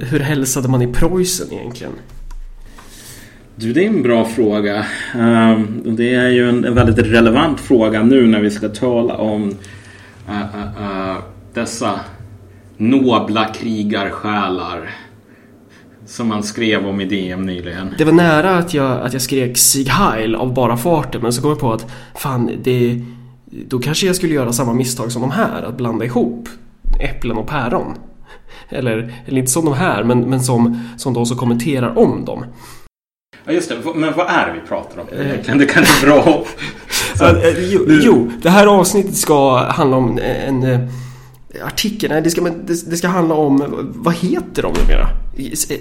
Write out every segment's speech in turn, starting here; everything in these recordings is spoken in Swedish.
Hur hälsade man i Preussen egentligen? Du, det är en bra fråga. Um, det är ju en, väldigt relevant fråga nu när vi ska tala om uh, uh, uh, dessa nobla krigarsjälar som man skrev om i DM nyligen. Det var nära att jag, att jag skrek Sieg Heil av bara farten men så kom jag på att fan, det, då kanske jag skulle göra samma misstag som de här, att blanda ihop äpplen och päron. Eller, eller inte som de här, men, men som, som de som kommenterar om dem. Ja just det, men vad är det vi pratar om egentligen? Det kanske är bra äh, jo, jo, det här avsnittet ska handla om en, en artikel, nej det ska, det, ska handla om, vad heter de numera?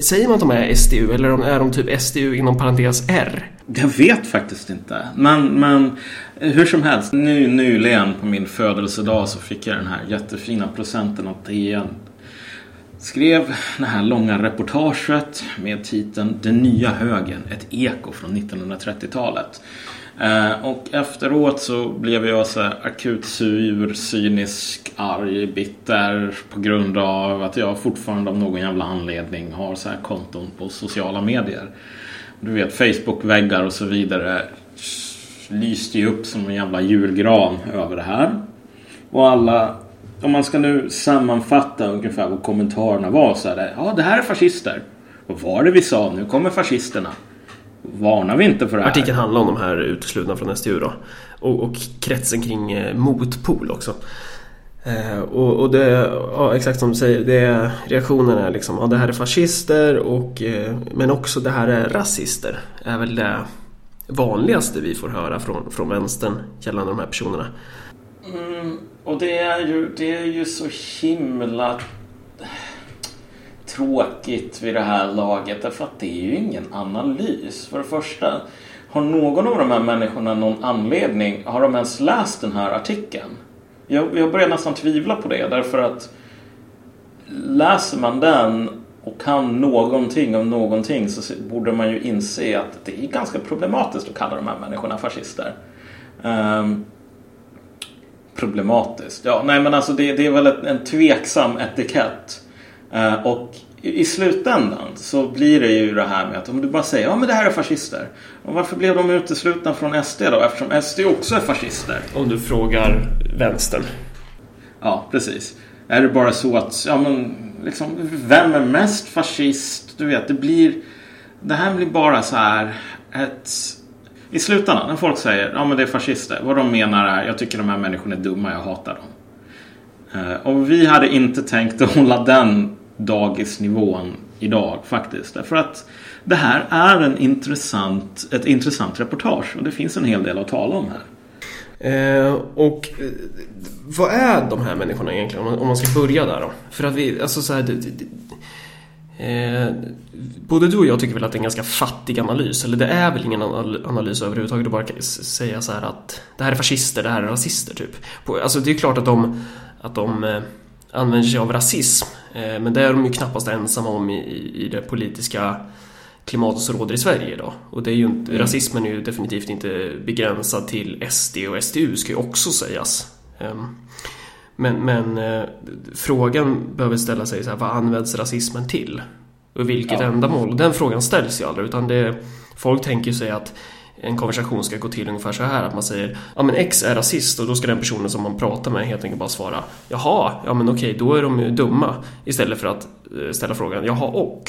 Säger man att de är SDU eller är de typ SDU inom parentes R? Jag vet faktiskt inte. Men, men hur som helst, nu nyligen på min födelsedag så fick jag den här jättefina presenten av DN. Skrev det här långa reportaget med titeln Den nya högen, ett eko från 1930-talet. Eh, och efteråt så blev jag så akut sur, cynisk, arg, bitter på grund av att jag fortfarande av någon jävla anledning har så här konton på sociala medier. Du vet Facebook-väggar och så vidare lyste ju upp som en jävla julgran över det här. Och alla, om man ska nu sammanfatta ungefär vad kommentarerna var så är det, ja det här är fascister. Vad var det vi sa? Nu kommer fascisterna. Varnar vi inte för det här? Artikeln handlar om de här uteslutna från SDU då. Och, och kretsen kring eh, motpol också. Eh, och, och, det, ja, exakt som du säger, det, reaktionen är liksom, ja det här är fascister och, eh, men också det här är rasister. Är väl det vanligaste vi får höra från, från vänstern gällande de här personerna. Mm, och det är, ju, det är ju så himla tråkigt vid det här laget därför att det är ju ingen analys. För det första, har någon av de här människorna någon anledning, har de ens läst den här artikeln? Jag, jag börjar nästan tvivla på det därför att läser man den och kan någonting om någonting så borde man ju inse att det är ganska problematiskt att kalla de här människorna fascister. Um, problematiskt? Ja, nej men alltså det, det är väl ett, en tveksam etikett. Uh, och i, i slutändan så blir det ju det här med att om du bara säger ja men det här är fascister. Och varför blev de uteslutna från SD då? Eftersom SD också är fascister. Om du frågar vänstern. Ja, precis. Är det bara så att, ja men liksom, vem är mest fascist? Du vet, det blir... Det här blir bara så här ett... I slutändan, när folk säger ja men det är fascister. Vad de menar är, jag tycker de här människorna är dumma, jag hatar dem. Eh, och vi hade inte tänkt att hålla den dagisnivån idag faktiskt. Därför att det här är en intressant, ett intressant reportage och det finns en hel del att tala om här. Eh, och eh, vad är de här människorna egentligen? Om man ska börja där då. För att vi, alltså så här, det, det, eh, både du och jag tycker väl att det är en ganska fattig analys. Eller det är väl ingen analys överhuvudtaget att bara säga så här att det här är fascister, det här är rasister typ. Alltså det är klart att de, att de eh, använder sig av rasism. Eh, men det är de ju knappast ensamma om i, i det politiska klimatet som råder i Sverige idag. Och det är ju inte, mm. rasismen är ju definitivt inte begränsad till SD och SDU ska ju också sägas. Ehm, men, men eh, frågan behöver ställa sig så här, vad används rasismen till? Och vilket ja. ändamål? Den frågan ställs ju aldrig utan det, folk tänker sig att en konversation ska gå till ungefär så här att man säger ja men X är rasist och då ska den personen som man pratar med helt enkelt bara svara jaha, ja men okej, då är de ju dumma istället för att eh, ställa frågan jaha och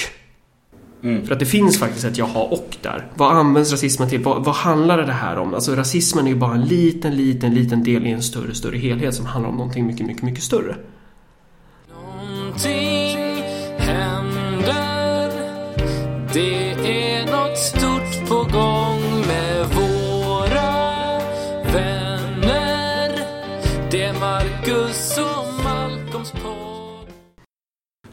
Mm. För att det finns faktiskt ett jaha och där. Vad används rasismen till? Vad, vad, handlar det här om? Alltså rasismen är ju bara en liten, liten, liten del i en större, större helhet som handlar om någonting mycket, mycket, mycket större. Någonting händer Det är något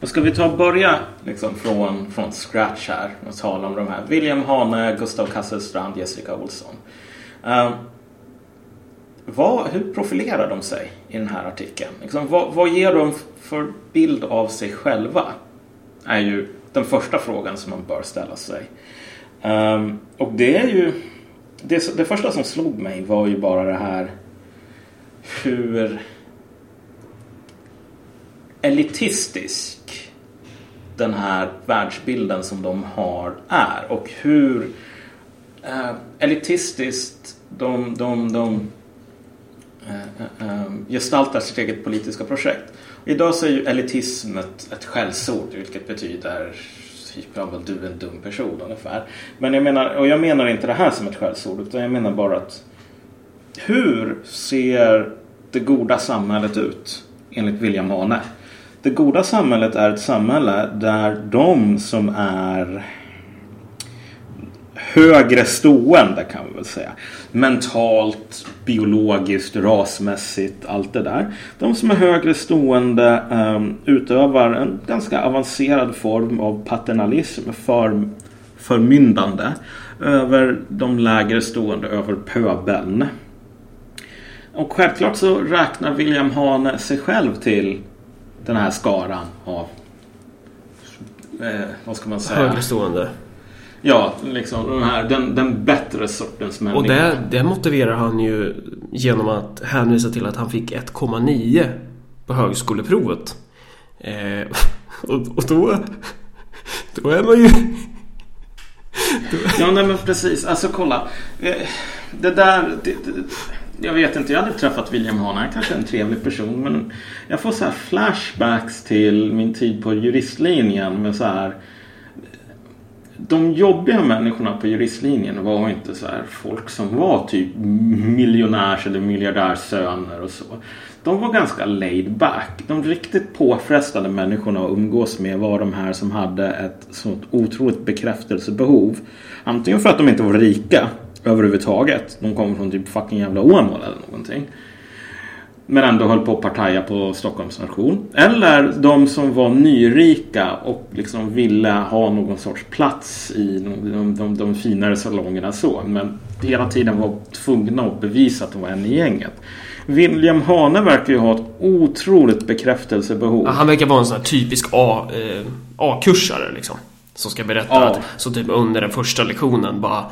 Ska vi ta och börja liksom från, från scratch här och tala om de här. William Hane, Gustav Kasselstrand, Jessica Olsson. Uh, vad, hur profilerar de sig i den här artikeln? Liksom, vad, vad ger de för bild av sig själva? Är ju den första frågan som man bör ställa sig. Um, och det är ju... Det, det första som slog mig var ju bara det här hur elitistisk den här världsbilden som de har är och hur eh, elitistiskt de, de, de eh, eh, eh gestaltar sitt eget politiska projekt. Idag så är ju elitism ett, ett skällsord vilket betyder typ av du är en dum person ungefär. Men jag menar, och jag menar inte det här som ett skällsord utan jag menar bara att hur ser det goda samhället ut enligt William Hane? Det goda samhället är ett samhälle där de som är högre stående kan vi väl säga. Mentalt, biologiskt, rasmässigt, allt det där. De som är högre stående um, utövar en ganska avancerad form av paternalism, för, förmyndande över de lägre stående, över pöbeln. Och självklart så räknar William Hane sig själv till den här skaran av eh, vad ska man säga? Högre stående. Ja, liksom den, här, den, den bättre sortens människa. Och det, det motiverar han ju genom att hänvisa till att han fick 1,9 på högskoleprovet. Eh, och, och då, då är man ju... Ja, nej men precis. Alltså kolla. Eh, det där... Det, det, jag vet inte, jag hade träffat William Hahn. Han kanske är en trevlig person. Men jag får så här flashbacks till min tid på juristlinjen med så här de jobbiga människorna på juristlinjen var inte så här folk som var typ miljonärs eller miljardärssöner och så. De var ganska laid back. De riktigt påfrestade människorna att umgås med var de här som hade ett sånt otroligt bekräftelsebehov. Antingen för att de inte var rika överhuvudtaget. De kom från typ fucking jävla Åmål eller någonting. Men ändå höll på att partaja på Stockholms nation. Eller de som var nyrika och liksom ville ha någon sorts plats i de, de, de, de finare salongerna så. Men hela tiden var tvungna att bevisa att de var en i gänget. William Hane verkar ju ha ett otroligt bekräftelsebehov. Ja, han verkar vara en sån här typisk eh, A-kursare liksom. Som ska berätta ja. att så typ under den första lektionen bara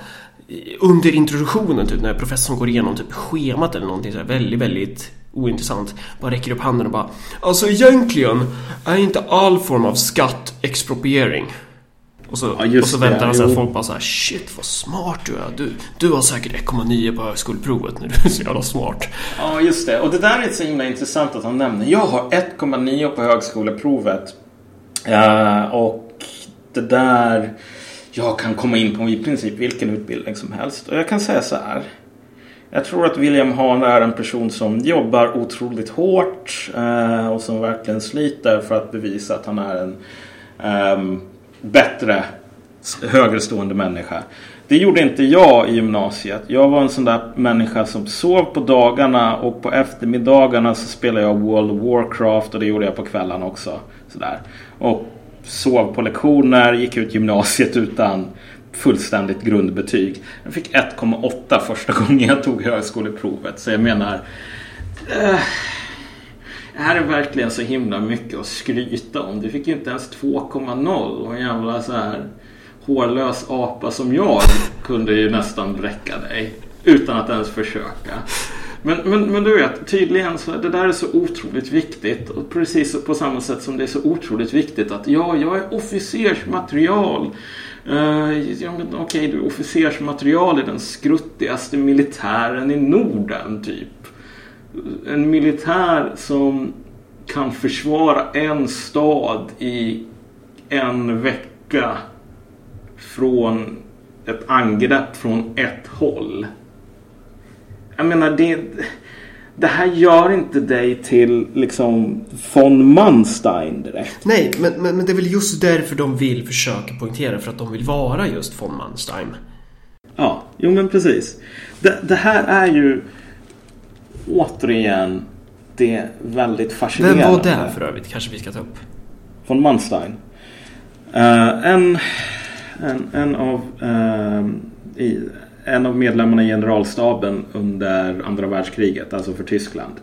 under introduktionen typ när professorn går igenom typ schemat eller någonting så här, väldigt, väldigt ointressant. Bara räcker upp handen och bara Alltså egentligen är inte all form av skatt expropriering. Och så, ja, och så väntar han sig att folk bara så här, Shit vad smart du är. Du, du har säkert 1,9 på högskoleprovet när du är så jävla smart. Ja just det. Och det där är så himla intressant att han nämner. Jag har 1,9 på högskoleprovet. Uh, och det där jag kan komma in på i princip vilken utbildning som helst. Och jag kan säga så här. Jag tror att William Hahn är en person som jobbar otroligt hårt eh, och som verkligen sliter för att bevisa att han är en eh, bättre, högre stående människa. Det gjorde inte jag i gymnasiet. Jag var en sån där människa som sov på dagarna och på eftermiddagarna så spelade jag World of Warcraft och det gjorde jag på kvällarna också. Sådär. Och sov på lektioner, gick ut gymnasiet utan fullständigt grundbetyg. Jag fick 1,8 första gången jag tog högskoleprovet. Så jag menar... Eh, det här är verkligen så himla mycket att skryta om. Du fick ju inte ens 2,0 och en jävla så här hårlös apa som jag kunde ju nästan bräcka dig. Utan att ens försöka. Men, men, men du vet, tydligen så det där är så otroligt viktigt. Och precis på samma sätt som det är så otroligt viktigt att ja, jag är officersmaterial. Uh, ja, men okej, okay, du är officersmaterial i den skruttigaste militären i Norden, typ. En militär som kan försvara en stad i en vecka från ett angrepp från ett håll. Jag menar, det, det här gör inte dig till liksom von Manstein direkt. Nej, men, men, men det är väl just därför de vill försöka poängtera för att de vill vara just von Manstein. Ja, jo men precis. Det, det här är ju återigen det väldigt fascinerande. Vem var det för övrigt? Kanske vi ska ta upp. Von Manstein. Uh, en, en, en av uh, i, en av medlemmarna i generalstaben under andra världskriget, alltså för Tyskland.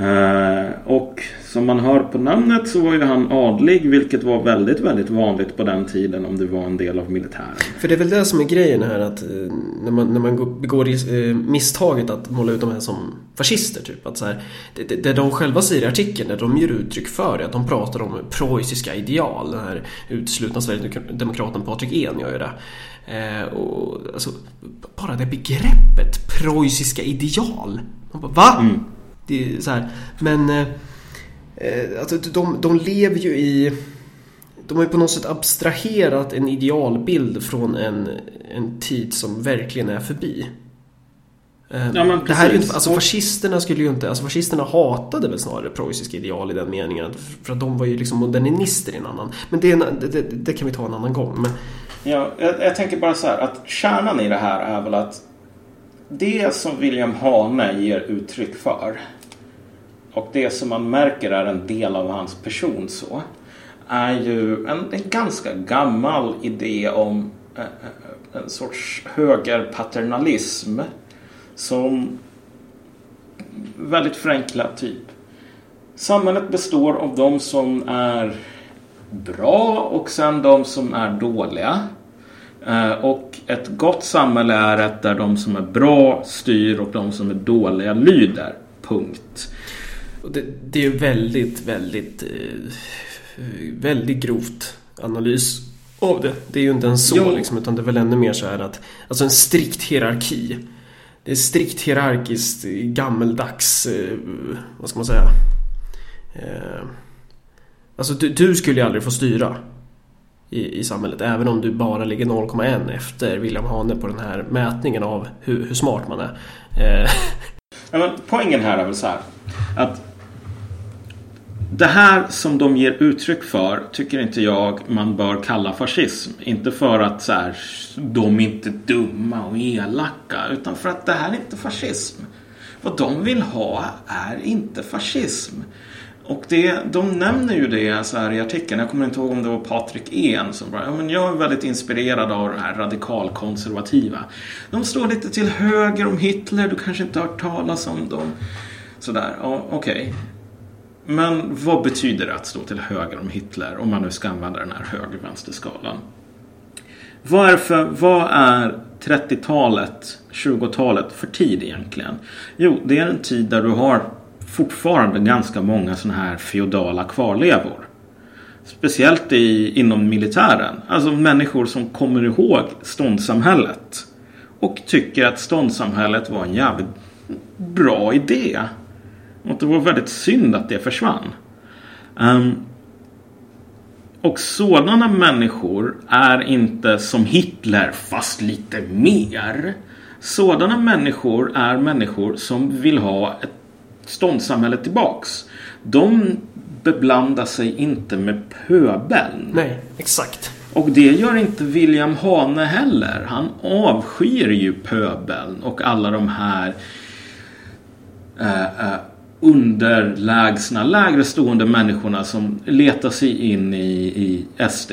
Eh, och som man hör på namnet så var ju han adlig vilket var väldigt, väldigt vanligt på den tiden om du var en del av militären. För det är väl det som är grejen här att eh, när man, när man begår eh, misstaget att måla ut de här som fascister typ. Att så här, det, det, de själva säger i artikeln, det de ger uttryck för är att de pratar om preussiska ideal. Den här uteslutna Sverigedemokraten Patrik En gör ju det. Och, alltså, bara det begreppet, preussiska ideal. Man bara, va? Mm. Det är så här. Men eh, eh, alltså, de, de lever ju i... De har ju på något sätt abstraherat en idealbild från en, en tid som verkligen är förbi. Eh, ja, det här är ju inte, alltså fascisterna skulle ju inte, alltså fascisterna hatade väl snarare preussiska ideal i den meningen. För att de var ju liksom modernister i en annan. Men det, det, det, det kan vi ta en annan gång. Men... Ja, jag, jag, tänker bara så här att kärnan i det här är väl att det som William Hane ger uttryck för och det som man märker är en del av hans person så är ju en, en ganska gammal idé om eh, eh, eh en sorts högerpaternalism som väldigt förenklat typ. Samhället består av de som är bra och sen de som är dåliga. Eh, och ett gott samhälle är ett där de som är bra styr och de som är dåliga lyder. Punkt. Det, det är ju väldigt, väldigt, eh, väldigt grovt analys av det. Det är ju inte ens så liksom, utan det är väl ännu mer så här att, alltså en strikt hierarki. Det är strikt hierarkiskt, gammeldags, eh, vad ska man säga? Eh, alltså du, du skulle ju aldrig få styra i, i samhället. Även om du bara ligger 0,1 efter William Hane på den här mätningen av hur, hur smart man är. Ja, men poängen här är väl så här. Att det här som de ger uttryck för tycker inte jag man bör kalla fascism. Inte för att så här, de är inte dumma och elaka. Utan för att det här är inte fascism. Vad de vill ha är inte fascism. Och det, de nämner ju det så här i artikeln. Jag kommer inte ihåg om det var Patrik En som bara, ja, men jag är väldigt inspirerad av det här radikalkonservativa. De står lite till höger om Hitler, du kanske inte har hört talas om dem. Sådär, ja, okej. Okay. Men vad betyder det att stå till höger om Hitler om man nu ska använda den här höger-vänster-skalan? Vad är, för, vad är 30-talet, 20-talet för tid egentligen? Jo, det är en tid där du har fortfarande ganska många sådana här feodala kvarlevor. Speciellt i, inom militären. Alltså människor som kommer ihåg ståndssamhället. Och tycker att ståndssamhället var en jävligt bra idé. Och det var väldigt synd att det försvann. Um, och sådana människor är inte som Hitler fast lite mer. Sådana människor är människor som vill ha ett ståndssamhälle tillbaks. De beblandar sig inte med pöbeln. Nej, exakt. Och det gör inte William Hane heller. Han avskyr ju pöbeln och alla de här uh, uh, underlägsna, lägre stående människorna som letar sig in i, i SD.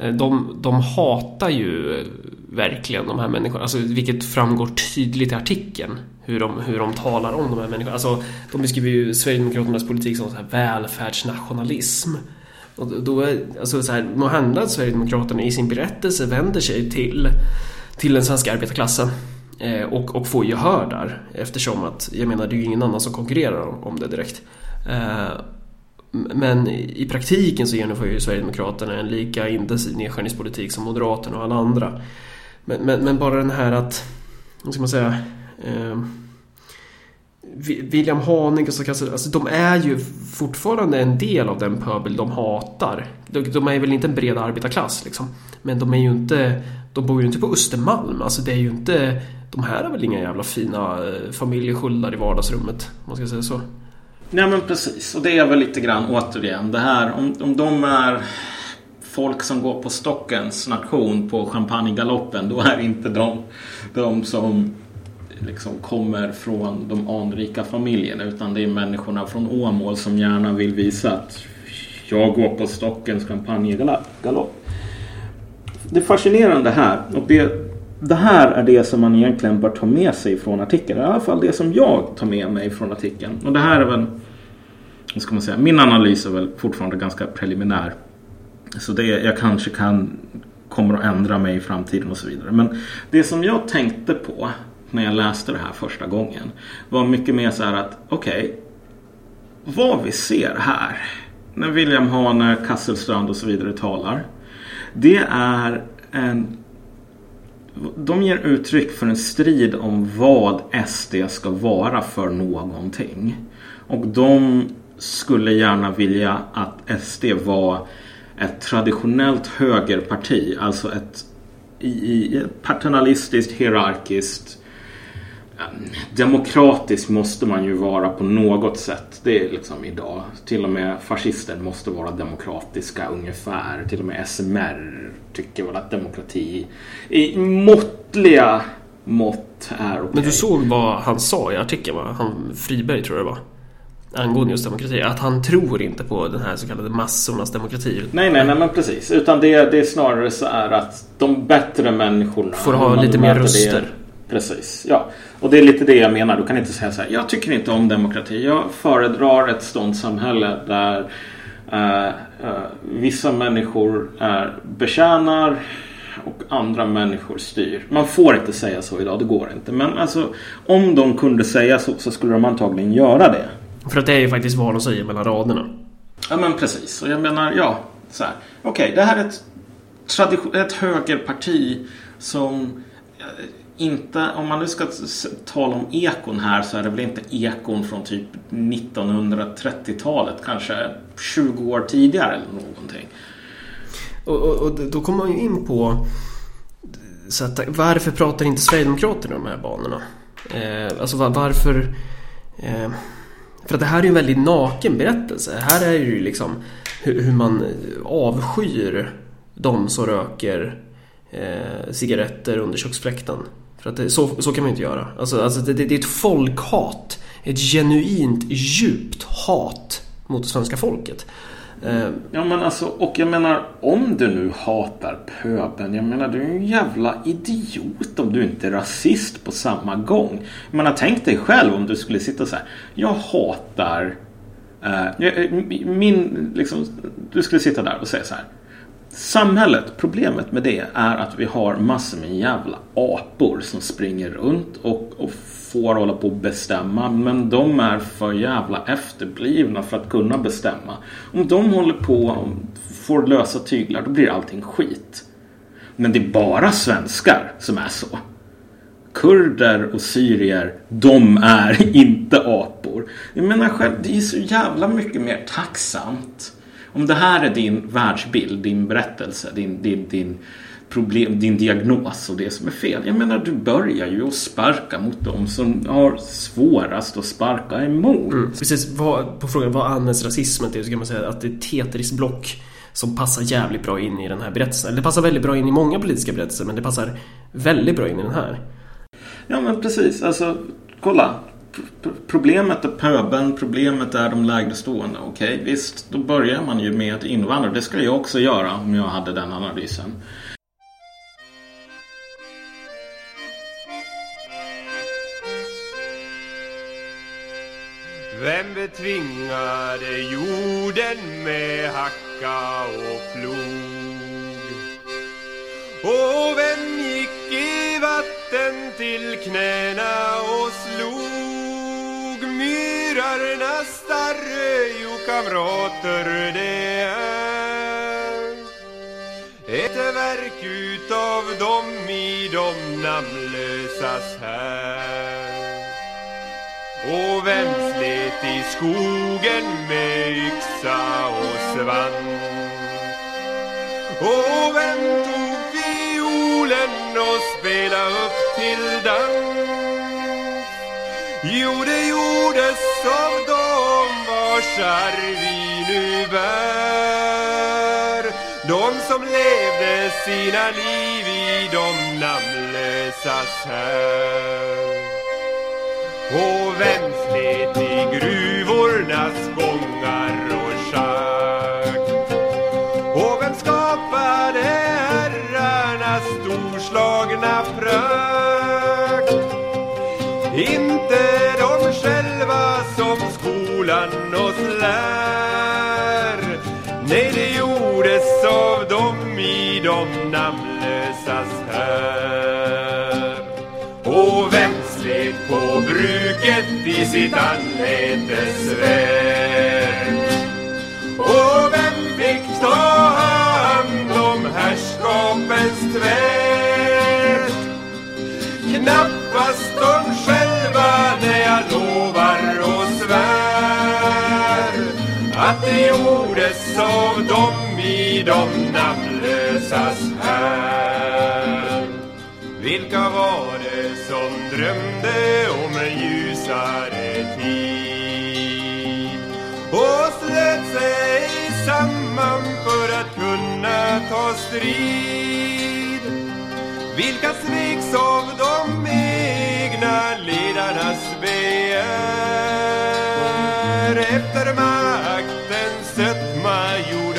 Eh, de, de hatar ju verkligen de här människorna, alltså, vilket framgår tydligt i artikeln. Hur de, hur de talar om de här människorna. Alltså, de beskriver ju Sverigedemokraternas politik som så här välfärdsnationalism. Och då är, alltså så här, måhända att Sverigedemokraterna i sin berättelse vänder sig till, till den svenska arbetarklassen Eh, och, och få gehör där eftersom att, jag menar det är ju ingen annan som konkurrerar om det direkt. Eh, men i praktiken så genomför ju Sverigedemokraterna en lika intensiv nedskärningspolitik som Moderaterna och alla andra. Men, men, men bara den här att, vad ska man säga, eh, William Haning och så alltså de är ju fortfarande en del av den pöbel de hatar. De, de är väl inte en bred arbetarklass liksom. Men de är ju inte, de bor ju inte på Östermalm. Alltså det är ju inte de här är väl inga jävla fina eh, familjeskyldar familjesköldar i vardagsrummet, om man ska säga så. Nej men precis, och det är väl lite grann återigen det här om, om de är folk som går på Stockens nation på champagnegaloppen då är inte de, de som liksom kommer från de anrika familjerna utan det är människorna från Åmål som gärna vill visa att jag går på Stockens champagnegalopp. Det fascinerande här och det det här är det som man egentligen bör ta med sig från artikeln. I alla fall det som jag tar med mig från artikeln. Och det här är väl, vad ska man säga, min analys är väl fortfarande ganska preliminär. Så det, jag kanske kan, kommer att ändra mig i framtiden och så vidare. Men det som jag tänkte på när jag läste det här första gången var mycket mer så här att okej, okay, vad vi ser här när William Hane, Kasselstrand och så vidare talar. Det är en de ger uttryck för en strid om vad SD ska vara för någonting. Och de skulle gärna vilja att SD var ett traditionellt högerparti. Alltså ett, i, ett paternalistiskt, hierarkiskt Demokratisk måste man ju vara på något sätt. Det är liksom idag. Till och med fascister måste vara demokratiska ungefär. Till och med SMR tycker väl att demokrati i måttliga mått är okej. Okay. Men du såg vad han sa i artikeln va? Han Friberg tror jag det var. Angående just demokrati. Att han tror inte på den här så kallade massornas demokrati. Nej, nej, nej men precis. Utan det, det är snarare så är att de bättre människorna får ha lite mer röster. Det, Precis, ja. Och det är lite det jag menar. Du kan inte säga så här. Jag tycker inte om demokrati. Jag föredrar ett ståndssamhälle där uh, uh, vissa människor uh, betjänar och andra människor styr. Man får inte säga så idag, det går inte. Men alltså, om de kunde säga så så skulle de antagligen göra det. För att det är ju faktiskt vad de säger mellan raderna. Ja men precis. Och jag menar, ja. så här. Okej, okay, det här är ett, ett högerparti som inte, om man nu ska tala om ekon här så är det väl inte ekon från typ 1930-talet, kanske 20 år tidigare eller någonting. Och, och, och då kommer man ju in på så att, varför pratar inte Sverigedemokraterna om de här banorna? Eh, alltså var, varför... Eh, för att det här är ju en väldigt naken berättelse. Här är det ju liksom hur, hur man avskyr de som röker eh, cigaretter under köksfläkten. För att det, så, så kan man inte göra. Alltså, alltså det, det, är ett folkhat. Ett genuint djupt hat mot det svenska folket. Eh, ja men alltså, och jag menar om du nu hatar pöben. Jag menar du är en jävla idiot om du inte är rasist på samma gång. Jag menar tänk dig själv om du skulle sitta så här. Jag hatar eh, eh min, liksom, du skulle sitta där och säga så här. Samhället, problemet med det är att vi har massor med jävla apor som springer runt och, och får hålla på och bestämma. Men de är för jävla efterblivna för att kunna bestämma. Om de håller på och får lösa tyglar, då blir allting skit. Men det är bara svenskar som är så. Kurder och syrier, de är inte apor. Jag menar själv, det är så jävla mycket mer tacksamt om det här är din världsbild, din berättelse, din, din, din, problem, din diagnos och det som är fel. Jag menar, du börjar ju att sparka mot dem som har svårast att sparka emot. Mm. Precis, vad, på frågan vad används rasismen till så kan man säga att det är Tetris-block som passar jävligt bra in i den här berättelsen. Det passar väldigt bra in i många politiska berättelser men det passar väldigt bra in i den här. Ja men precis, alltså kolla problemet är pöben, problemet är de lägre stående. Okej, okay, visst, då börjar man ju med att invandra. Det skulle jag också göra om jag hade den analysen. Vem betvingade jorden med hacka och plog? Och vem gick i vatten till knäna och slog? Myrarnas starre, jo kamrater det är ett verk utav dem i de namnlösas här. Och vem slet i skogen med yxa och svans? Och vem tog fiolen och spela upp till dans? Jo, det gjordes av dem vars arv vi nu bär. De som levde sina liv i de namnlösas här. Och vem slet i gruvornas gångar skolan oss lär. Nej, det gjordes av dem i de namnlösas här. Och vem slet på bruket i sitt anletes svärd? Det gjordes av dem i de namnlösas här. Vilka var det som drömde om en ljusare tid och slöt sig samman för att kunna ta strid? Vilka sveks av de egna ledarnas begär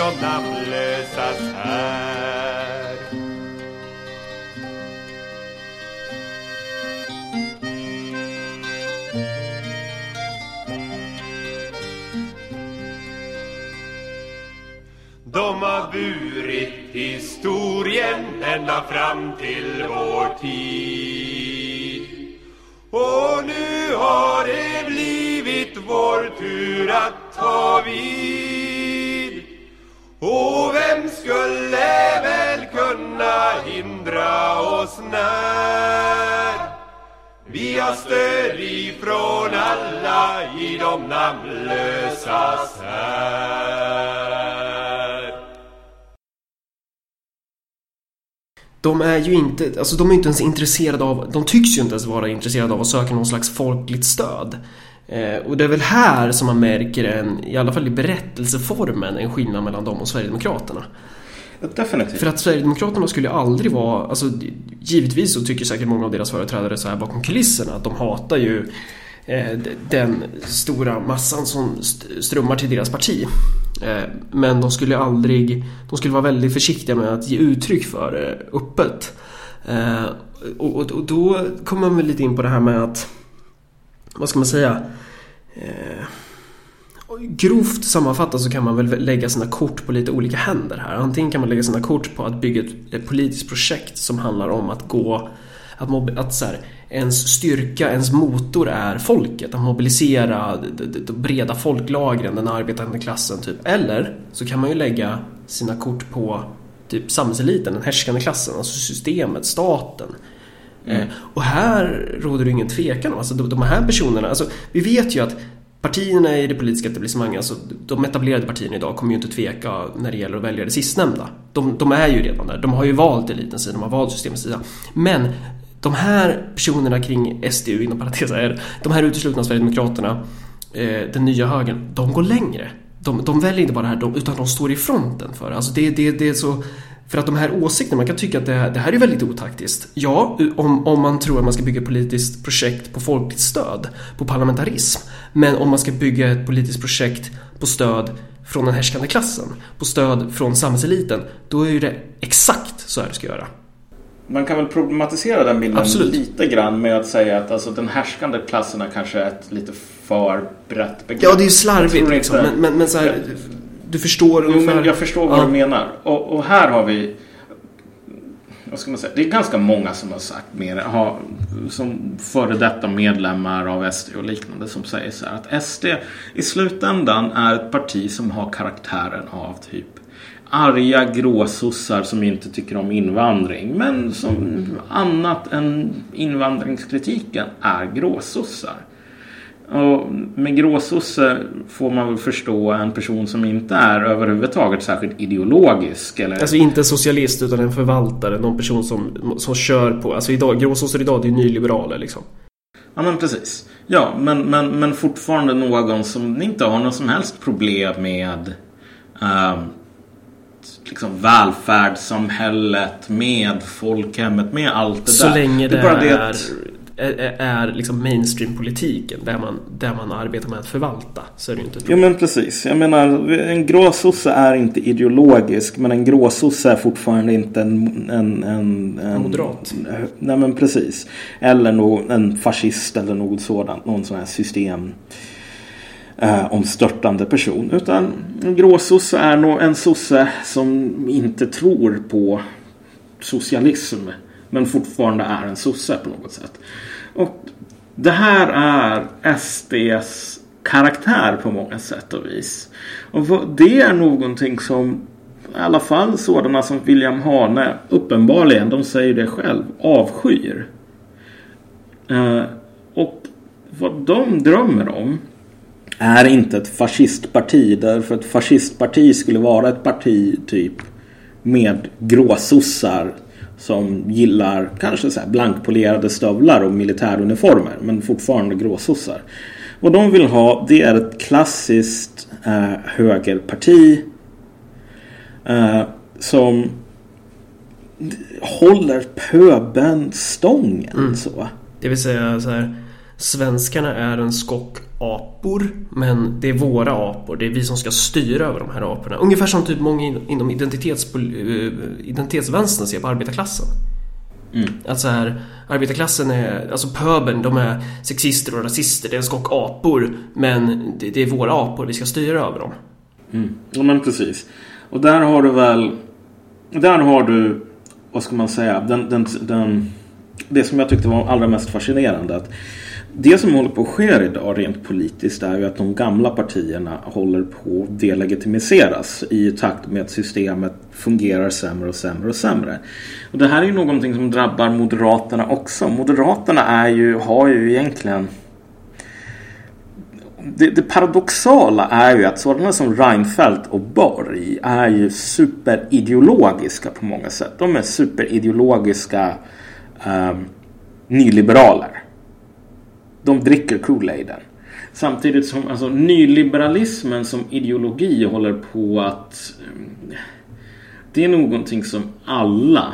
de namnlösas här? De har burit historien ända fram till vår tid. Och nu har det blivit vår tur att ta vid. Och vem skulle väl kunna hindra oss när? Vi har stöd ifrån alla i de namnlösas här. De är ju inte, alltså de är inte ens intresserade av, de tycks ju inte ens vara intresserade av att söka någon slags folkligt stöd. Eh, och det är väl här som man märker en, i alla fall i berättelseformen, en skillnad mellan dem och Sverigedemokraterna. Definitivt. För att Sverigedemokraterna skulle aldrig vara, alltså givetvis så tycker säkert många av deras företrädare så här bakom kulisserna att de hatar ju eh, den stora massan som st- strömmar till deras parti. Eh, men de skulle aldrig, de skulle vara väldigt försiktiga med att ge uttryck för det öppet. Eh, och, och, och då kommer man väl lite in på det här med att, vad ska man säga? Eh, Grovt sammanfattat så kan man väl lägga sina kort på lite olika händer här. Antingen kan man lägga sina kort på att bygga ett, politiskt projekt som handlar om att gå att, mob- att så här, ens styrka, ens motor är folket. Att mobilisera de, de, de breda folklagren, den arbetande klassen typ. Eller så kan man ju lägga sina kort på typ samhällseliten, den härskande klassen, alltså systemet, staten. Eh, och här råder det ingen tvekan alltså de, de här personerna, alltså vi vet ju att Partierna i det politiska etablissemanget, alltså de etablerade partierna idag kommer ju inte tveka när det gäller att välja det sistnämnda. De, de är ju redan där, de har ju valt elitens sida, de har valt systemets sida. Men de här personerna kring SDU, inom parentes är de här uteslutna Sverigedemokraterna, eh, den nya högern, de går längre. De, de väljer inte bara det här, de, utan de står i fronten för det. Alltså det, det, det är så... För att de här åsikterna, man kan tycka att det här, det här är väldigt otaktiskt. Ja, om, om man tror att man ska bygga ett politiskt projekt på folkligt stöd, på parlamentarism. Men om man ska bygga ett politiskt projekt på stöd från den härskande klassen, på stöd från samhällseliten, då är ju det exakt så här du ska göra. Man kan väl problematisera den bilden Absolut. lite grann med att säga att alltså, den härskande klassen är kanske ett lite för brett begrepp. Ja, det är ju slarvigt liksom, men, men, men så här, du förstår Jo, ungefär... men jag förstår vad Ja. du menar. Och, och här har vi... Vad ska man säga? Det är ganska många som har sagt mer, har, som före detta medlemmar av SD och liknande som säger så här att SD i slutändan är ett parti som har karaktären av typ arga gråsossar som inte tycker om invandring men som annat än invandringskritiken är gråsossar. Och med gråsosse får man väl förstå en person som inte är överhuvudtaget särskilt ideologisk. Eller... Alltså inte socialist utan en förvaltare, någon person som, som kör på, alltså idag, gråsossar idag det är nyliberaler liksom. Ja men precis. Ja men, men, men fortfarande någon som inte har något som helst problem med ehm, liksom välfärdssamhället, med folkhemmet, med allt det Så där. länge det, bara är att- är, liksom mainstream-politiken där man, där man arbetar med att förvalta så är det ju inte ett Ja men precis. Jag menar en gråsosse är inte ideologisk men en gråsosse är fortfarande inte en... en, en, en Moderat. Nej men precis. Eller no, en fascist eller något sådant. Någon sån här system eh, omstörtande person. Utan en gråsosse är nog en sosse som inte tror på socialism. Men fortfarande är en sosse på något sätt. Och det här är SDs karaktär på många sätt och vis. Och det är någonting som i alla fall sådana som William Hane uppenbarligen, de säger det själv, avskyr. Eh, och vad de drömmer om är inte ett fascistparti. Därför ett fascistparti skulle vara ett parti typ med gråsossar som gillar kanske så blankpolerade stövlar och militäruniformer men fortfarande gråsossar. Vad de vill ha det är ett klassiskt eh, högerparti eh, som håller pöben stången. Mm. Så. Det vill säga så här Svenskarna är en skock apor men det är våra apor. Det är vi som ska styra över de här aporna. Ungefär som typ många inom identitets, eh, identitetsvänstern ser på arbetarklassen. Mm. Att så här, arbetarklassen är, alltså pöbeln, de är sexister och rasister. Det är en skock apor men det, det är våra apor, vi ska styra över dem. Mm. Ja men precis. Och där har du väl, där har du, vad ska man säga, den, den, den det som jag tyckte var allra mest fascinerande. Att det som håller på att ske idag rent politiskt är ju att de gamla partierna håller på att delegitimiseras i takt med att systemet fungerar sämre och sämre och sämre. Och det här är ju någonting som drabbar Moderaterna också. Moderaterna är ju, har ju egentligen det, det, paradoxala är ju att sådana som Reinfeldt och Borg är ju superideologiska på många sätt. De är superideologiska um, nyliberaler de dricker Kool-Aiden. Samtidigt som alltså, nyliberalismen som ideologi håller på att... Eh, det är någonting som alla,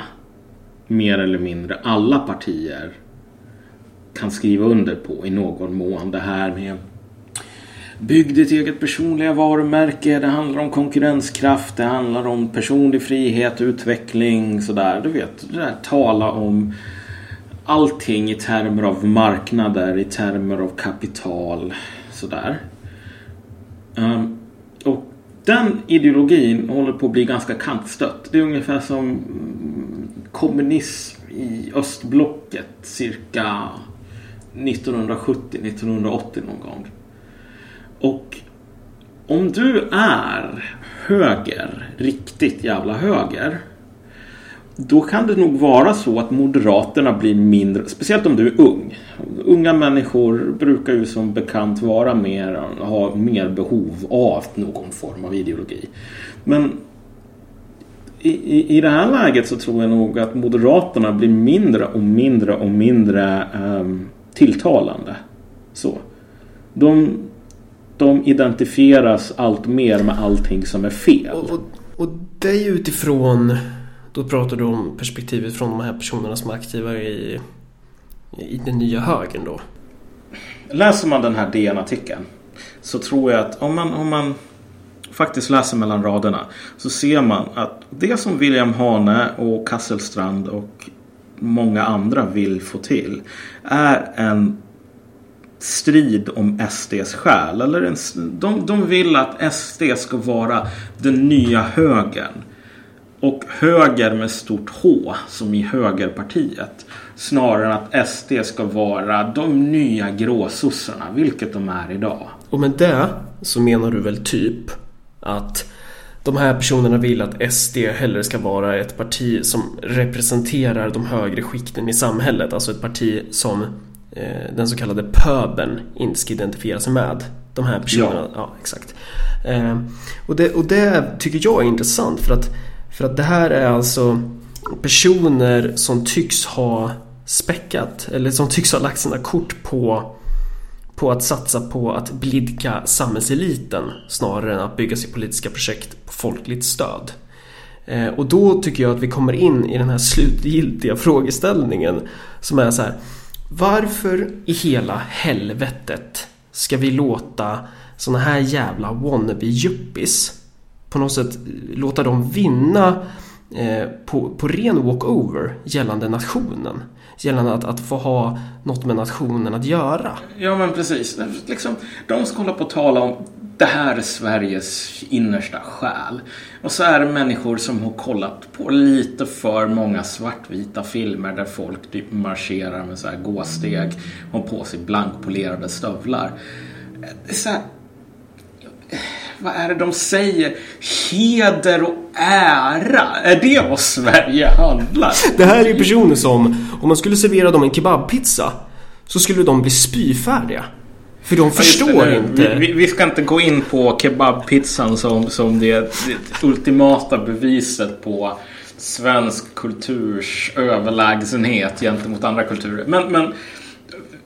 mer eller mindre alla partier kan skriva under på i någon mån. Det här med Bygg ditt eget personliga varumärke. Det handlar om konkurrenskraft. Det handlar om personlig frihet, utveckling, sådär. Du vet, det där tala om allting i termer av marknader, i termer av kapital. Sådär. Um, och den ideologin håller på att bli ganska kantstött. Det är ungefär som mm, kommunism i östblocket cirka 1970-1980 någon gång. Och om du är höger, riktigt jävla höger då kan det nog vara så att Moderaterna blir mindre, speciellt om du är ung. Unga människor brukar ju som bekant vara mer, ha mer behov av någon form av ideologi. Men i, i, i det här läget så tror jag nog att Moderaterna blir mindre och mindre och mindre um, tilltalande. Så. De, de identifieras allt mer med allting som är fel. Och, och, och det är ju utifrån då pratar du om perspektivet från de här personerna som är aktiva i, i den nya högern då. Läser man den här DN-artikeln så tror jag att om man, om man faktiskt läser mellan raderna så ser man att det som William Hane och Kasselstrand och många andra vill få till är en strid om SDs själ. Eller en, de, de vill att SD ska vara den nya högern. Och höger med stort H som i högerpartiet. Snarare än att SD ska vara de nya gråsossarna, vilket de är idag. Och med det så menar du väl typ att de här personerna vill att SD hellre ska vara ett parti som representerar de högre skikten i samhället. Alltså ett parti som eh, den så kallade pöbeln inte ska identifiera sig med. De här personerna, ja, ja exakt. Eh, och, det, och det tycker jag är intressant för att för att det här är alltså personer som tycks ha späckat eller som tycks ha lagt sina kort på på att satsa på att blidka samhällseliten snarare än att bygga sitt politiska projekt på folkligt stöd. Eh, och då tycker jag att vi kommer in i den här slutgiltiga frågeställningen som är så här Varför i hela helvetet ska vi låta såna här jävla wannabe-yuppies på något sätt låta dem vinna eh, på, på ren walkover gällande nationen? Gällande att, att få ha något med nationen att göra. Ja, men precis. Liksom, de ska hålla på och tala om det här är Sveriges innersta själ. Och så är det människor som har kollat på lite för många svartvita filmer där folk typ marscherar med så här gåsteg och på sig blankpolerade stövlar. Det är så här, vad är det de säger? Heder och ära. Är det vad Sverige handlar Det här är personer som, om man skulle servera dem en kebabpizza så skulle de bli spyfärdiga. För de förstår det, inte. Vi, vi, ska inte gå in på kebabpizzan som, som det, det ultimata beviset på svensk kulturs överlägsenhet gentemot andra kulturer. Men, men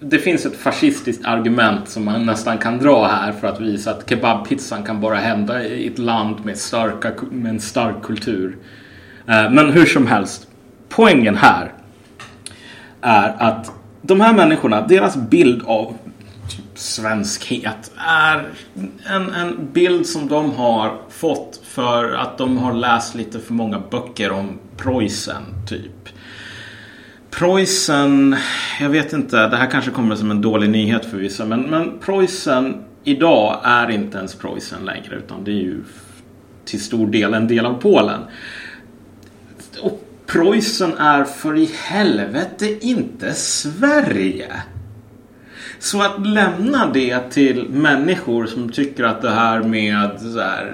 det finns ett fascistiskt argument som man nästan kan dra här för att visa att kebabpizzan kan bara hända i ett land med, starka, med en stark kultur. Eh, men hur som helst, poängen här är att de här människorna, deras bild av typ svenskhet är en, en bild som de har fått för att de har läst lite för många böcker om Preussen, typ. Preussen, jag vet inte, det här kanske kommer som en dålig nyhet för vissa, men, men Preussen idag är inte ens Preussen längre, utan det är ju till stor del en del av Polen. Och Preussen är för i helvete inte Sverige. Så att lämna det till människor som tycker att det här med så här,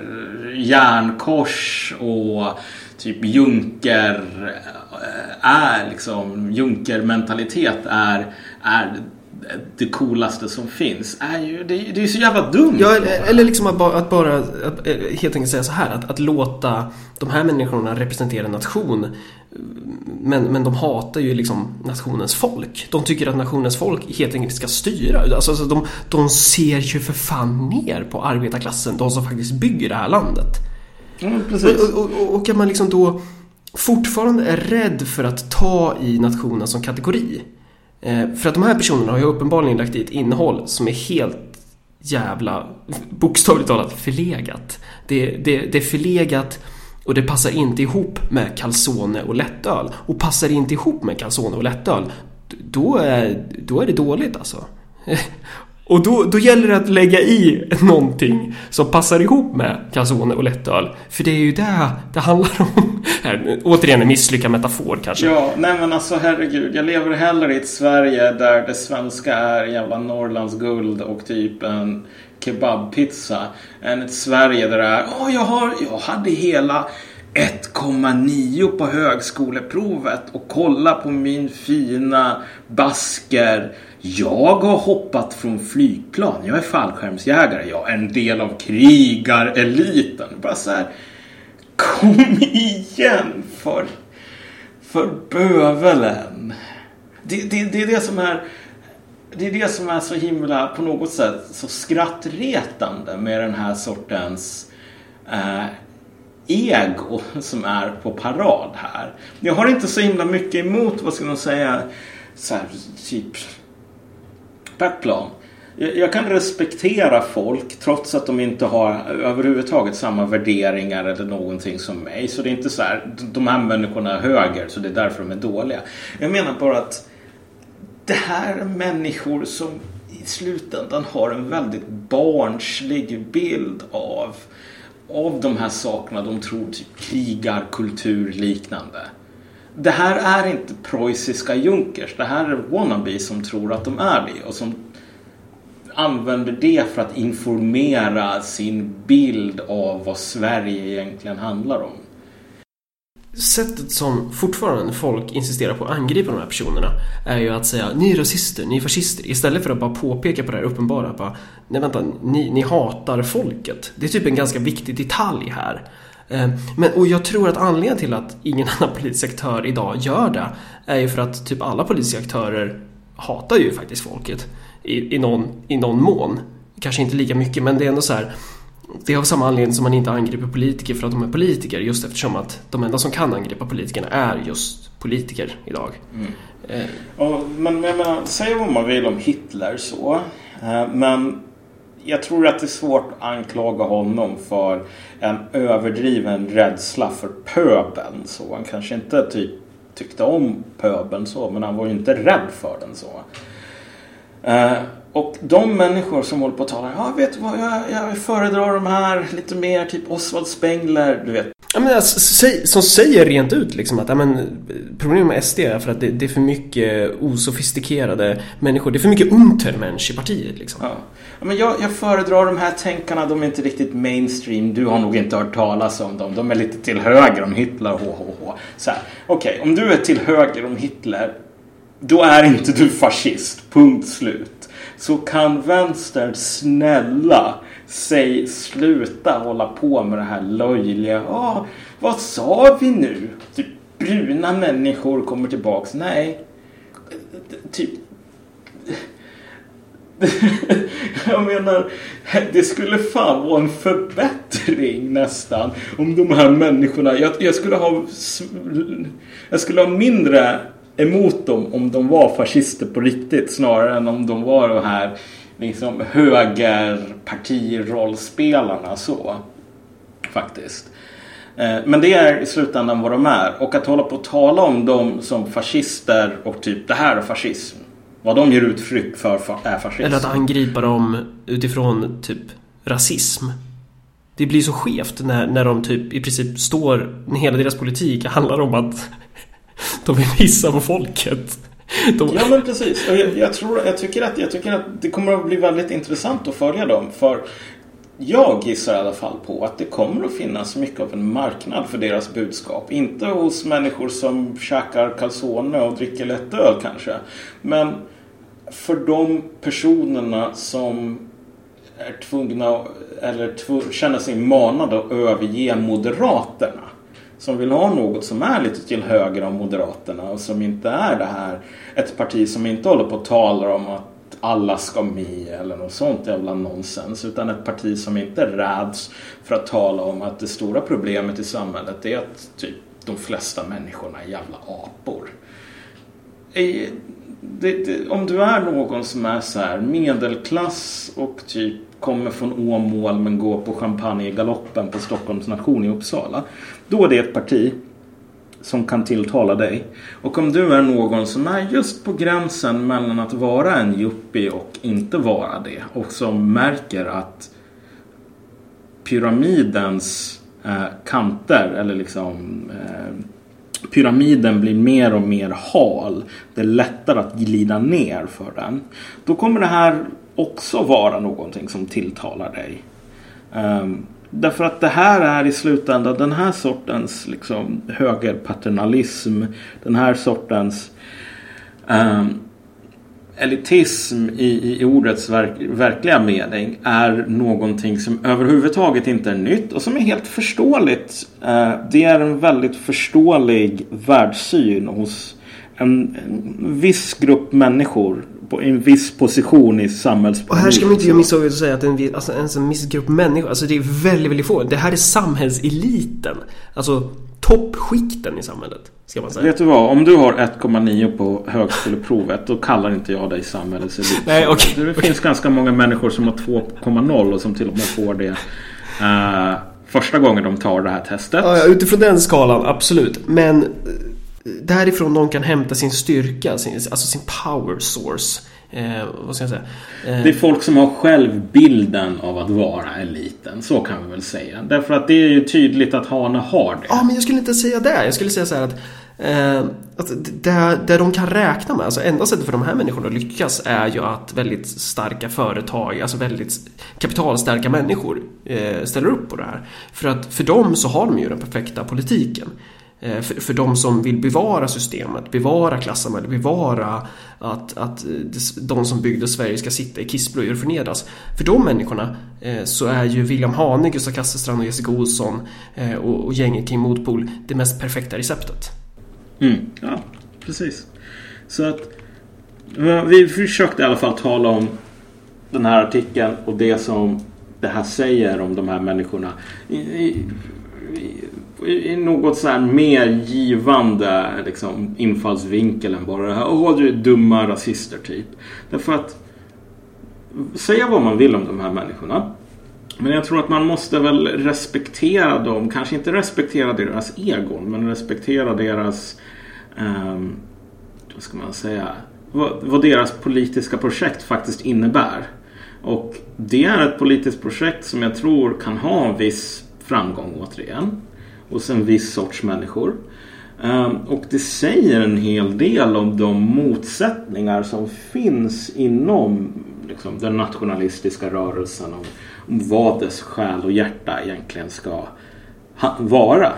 järnkors och typ junker är liksom junkermentalitet är, är det coolaste som finns är ju, det, är så jävla dumt. Ja, eller liksom att bara, att bara att eh, helt enkelt säga så här att, att låta de här människorna representera en nation men, men de hatar ju liksom nationens folk. De tycker att nationens folk helt enkelt ska styra. Alltså, alltså de, de ser ju för fan ner på arbetarklassen, de som faktiskt bygger det här landet. Mm, precis. Och, och, och, och att man liksom då fortfarande är rädd för att ta i nationen som kategori. Eh, för att de här personerna har ju uppenbarligen lagt i ett innehåll som är helt jävla, bokstavligt talat, förlegat. Det, det, det är förlegat och det passar inte ihop med calzone och lättöl. Och passar det inte ihop med calzone och lättöl, då är, då är det dåligt alltså. Och då, då gäller det att lägga i någonting som passar ihop med calzone och lättöl. För det är ju det det handlar om. Här, återigen en misslyckad metafor kanske. Ja, nej men alltså herregud. Jag lever hellre i ett Sverige där det svenska är jävla Norrlands guld och typ en kebabpizza. Än ett Sverige där det är, åh jag, har, jag hade hela 1,9 på högskoleprovet och kolla på min fina basker. Jag har hoppat från flygplan. Jag är fallskärmsjägare. Jag är en del av krigareliten. Bara så här. Kom igen för, för bövelen. Det, det, det är det som är det är det som är så himla på något sätt så skrattretande med den här sortens eh, ego som är på parad här. Jag har inte så himla mycket emot, vad ska man säga, så här, typ backplan. Jag, jag kan respektera folk trots att de inte har överhuvudtaget samma värderingar eller någonting som mig. Så det är inte så här, de här människorna är höger så det är därför de är dåliga. Jag menar bara att det här är människor som i slutändan har en väldigt barnslig bild av av de här sakerna de tror typ krigarkultur liknande. Det här är inte preussiska junkers. Det här är wannabes som tror att de är det och som använder det för att informera sin bild av vad Sverige egentligen handlar om sättet som fortfarande folk insisterar på att angripa de här personerna är ju att säga ni är rasister, ni är fascister istället för att bara påpeka på det här uppenbara bara, nej vänta, ni, ni hatar folket. Det är typ en ganska viktig detalj här. Eh, men, och jag tror att anledningen till att ingen annan politisk aktör idag gör det är ju för att typ alla politiska aktörer hatar ju faktiskt folket i, i, någon, i någon mån. Kanske inte lika mycket men det är ändå så här det är av samma anledning som man inte angriper politiker för att de är politiker just eftersom att de enda som kan angripa politikerna är just politiker idag. Mm. Eh, Och, men jag menar, säg vad man vill om Hitler så. Eh, men jag tror att det är svårt att anklaga honom för en överdriven rädsla för pöbeln. Så han kanske inte typ tyckte om pöbeln så, men han var ju inte rädd för den så. Eh, och de människor som håller på att tala, ja vet du vad, jag, jag föredrar de här lite mer typ Oswald Spengler, du vet. Ja, men alltså, som säger rent ut liksom att ja, men, problemet med SD är för att det, det är för mycket osofistikerade människor. Det är för mycket untermensch i partiet liksom. Ja. Ja, men jag, jag föredrar de här tänkarna, de är inte riktigt mainstream. Du har nog inte hört talas om dem. De är lite till höger om Hitler. Här, Okej, om du är till höger om Hitler, då är inte du fascist. Punkt slut. Så kan vänstern snälla säg sluta hålla på med det här löjliga. Ah, vad sa vi nu? Typ bruna människor kommer tillbaks. Nej. Typ jag menar, det skulle fan vara en förbättring nästan. Om de här människorna, jag, jag, skulle ha jag skulle ha mindre emot dem om de var fascister på riktigt snarare än om de var de här liksom högerpartirollspelarna så. Faktiskt. Eh, men det är i slutändan vad de är. Och att hålla på att tala om dem som fascister och typ det här är fascism. Vad de ger uttryck för är fascism. Eller att angripa dem utifrån typ rasism. Det blir så skevt när, när de typ i princip står, när hela deras politik handlar om att de vill pissa på folket. De, Ja men precis. Jag, jag, tror, jag, tycker att, jag tycker att det kommer att bli väldigt intressant att följa dem. För jag gissar i alla fall på att det kommer att finnas mycket av en marknad för deras budskap. Inte hos människor som käkar calzone och dricker lätt öl kanske. Men för de personerna som är tvungna eller tv- känner sig manade att överge Moderaterna. Som vill ha något som är lite till höger om Moderaterna och som inte är det här ett parti som inte håller på och talar om att alla ska med eller något sånt jävla nonsens. Utan ett parti som inte räds för att tala om att det stora problemet i samhället är att typ de flesta människorna är jävla apor. Det, det, om du är någon som är så här medelklass och typ kommer från Åmål men går på champagnegaloppen på Stockholms nation i Uppsala. Då är det ett parti som kan tilltala dig. Och om du är någon som är just på gränsen mellan att vara en yuppie och inte vara det och som märker att pyramidens eh, kanter eller liksom eh, pyramiden blir mer och mer hal. Det är lättare att glida ner för den. Då kommer det här också vara någonting som tilltalar dig. Um, därför att det här är i slutändan den här sortens liksom, högerpaternalism. Den här sortens um, elitism i, i ordets verk, verkliga mening är någonting som överhuvudtaget inte är nytt och som är helt förståeligt. Uh, det är en väldigt förståelig världssyn hos en, en viss grupp människor på en viss position i samhällspolitiken. Och här ska man inte göra misstaget att säga att en, alltså, ens en viss grupp människor, alltså det är väldigt, väldigt få. Det här är samhällseliten. Alltså toppskikten i samhället, ska man säga. Vet du vad? Om du har 1,9 på högskoleprovet då kallar inte jag dig samhällets elit. Nej, okej. Det finns ganska många människor som har 2,0 och som till och med får det eh, första gången de tar det här testet. Ja, utifrån den skalan, absolut. Men därifrån någon kan hämta sin styrka, sin, alltså sin power source. Eh, vad ska jag säga? Eh, Det är folk som har själv bilden av att vara eliten. Så kan vi väl säga. Därför att det är ju tydligt att Hane har det. Ja, men jag skulle inte säga det. Jag skulle säga så här att, eh, att det, det de kan räkna med, alltså enda sättet för de här människorna att lyckas är ju att väldigt starka företag, alltså väldigt kapitalstarka människor eh, ställer upp på det här. För att för dem så har de ju den perfekta politiken. Eh, för, för de som vill bevara systemet, bevara klassamhället, bevara att, att eh, de som byggde Sverige ska sitta i kissblöjor och förnedras. För de människorna eh, så är ju William Hane, Gustav Kasselstrand och Jessica Olsson eh, och, och gänget kring Motpol det mest perfekta receptet. Mm, ja, precis. Så att vi försökte i alla fall tala om den här artikeln och det som det här säger om de här människorna i, i, i, något så här mer givande liksom, infallsvinkel än bara det här Åh, du är dumma rasister typ. Därför att säga vad man vill om de här människorna. Men jag tror att man måste väl respektera dem. Kanske inte respektera deras egon. Men respektera deras... Um, vad ska man säga? Vad, vad, deras politiska projekt faktiskt innebär. Och det är ett politiskt projekt som jag tror kan ha en viss framgång återigen. Hos en viss sorts människor. Ehm, och det säger en hel del om de motsättningar som finns inom liksom, den nationalistiska rörelsen. Om, om vad dess själ och hjärta egentligen ska vara.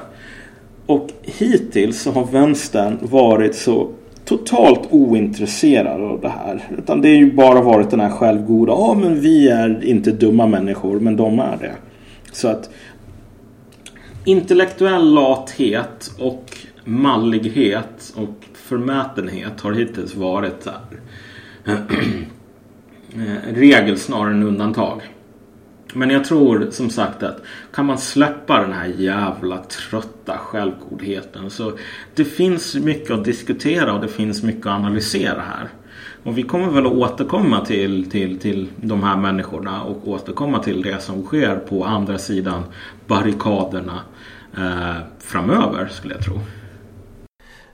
Och hittills så har vänstern varit så totalt ointresserad av det här. Utan det har ju bara varit den här självgoda. Ja men vi är inte dumma människor men de är det. Så att intellektuell lathet och mallighet och förmätenhet har hittills varit eh, regel snarare än undantag. Men jag tror som sagt att kan man släppa den här jävla trötta självgodheten så det finns mycket att diskutera och det finns mycket att analysera här. Och vi kommer väl att återkomma till, till, till de här människorna och återkomma till det som sker på andra sidan barrikaderna eh, framöver skulle jag tro.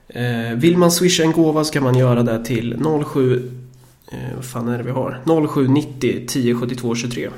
Eh, vill man swisha en gåva ska man göra det till 07 eh, vad fan är det vi har? 0790 10 72 23.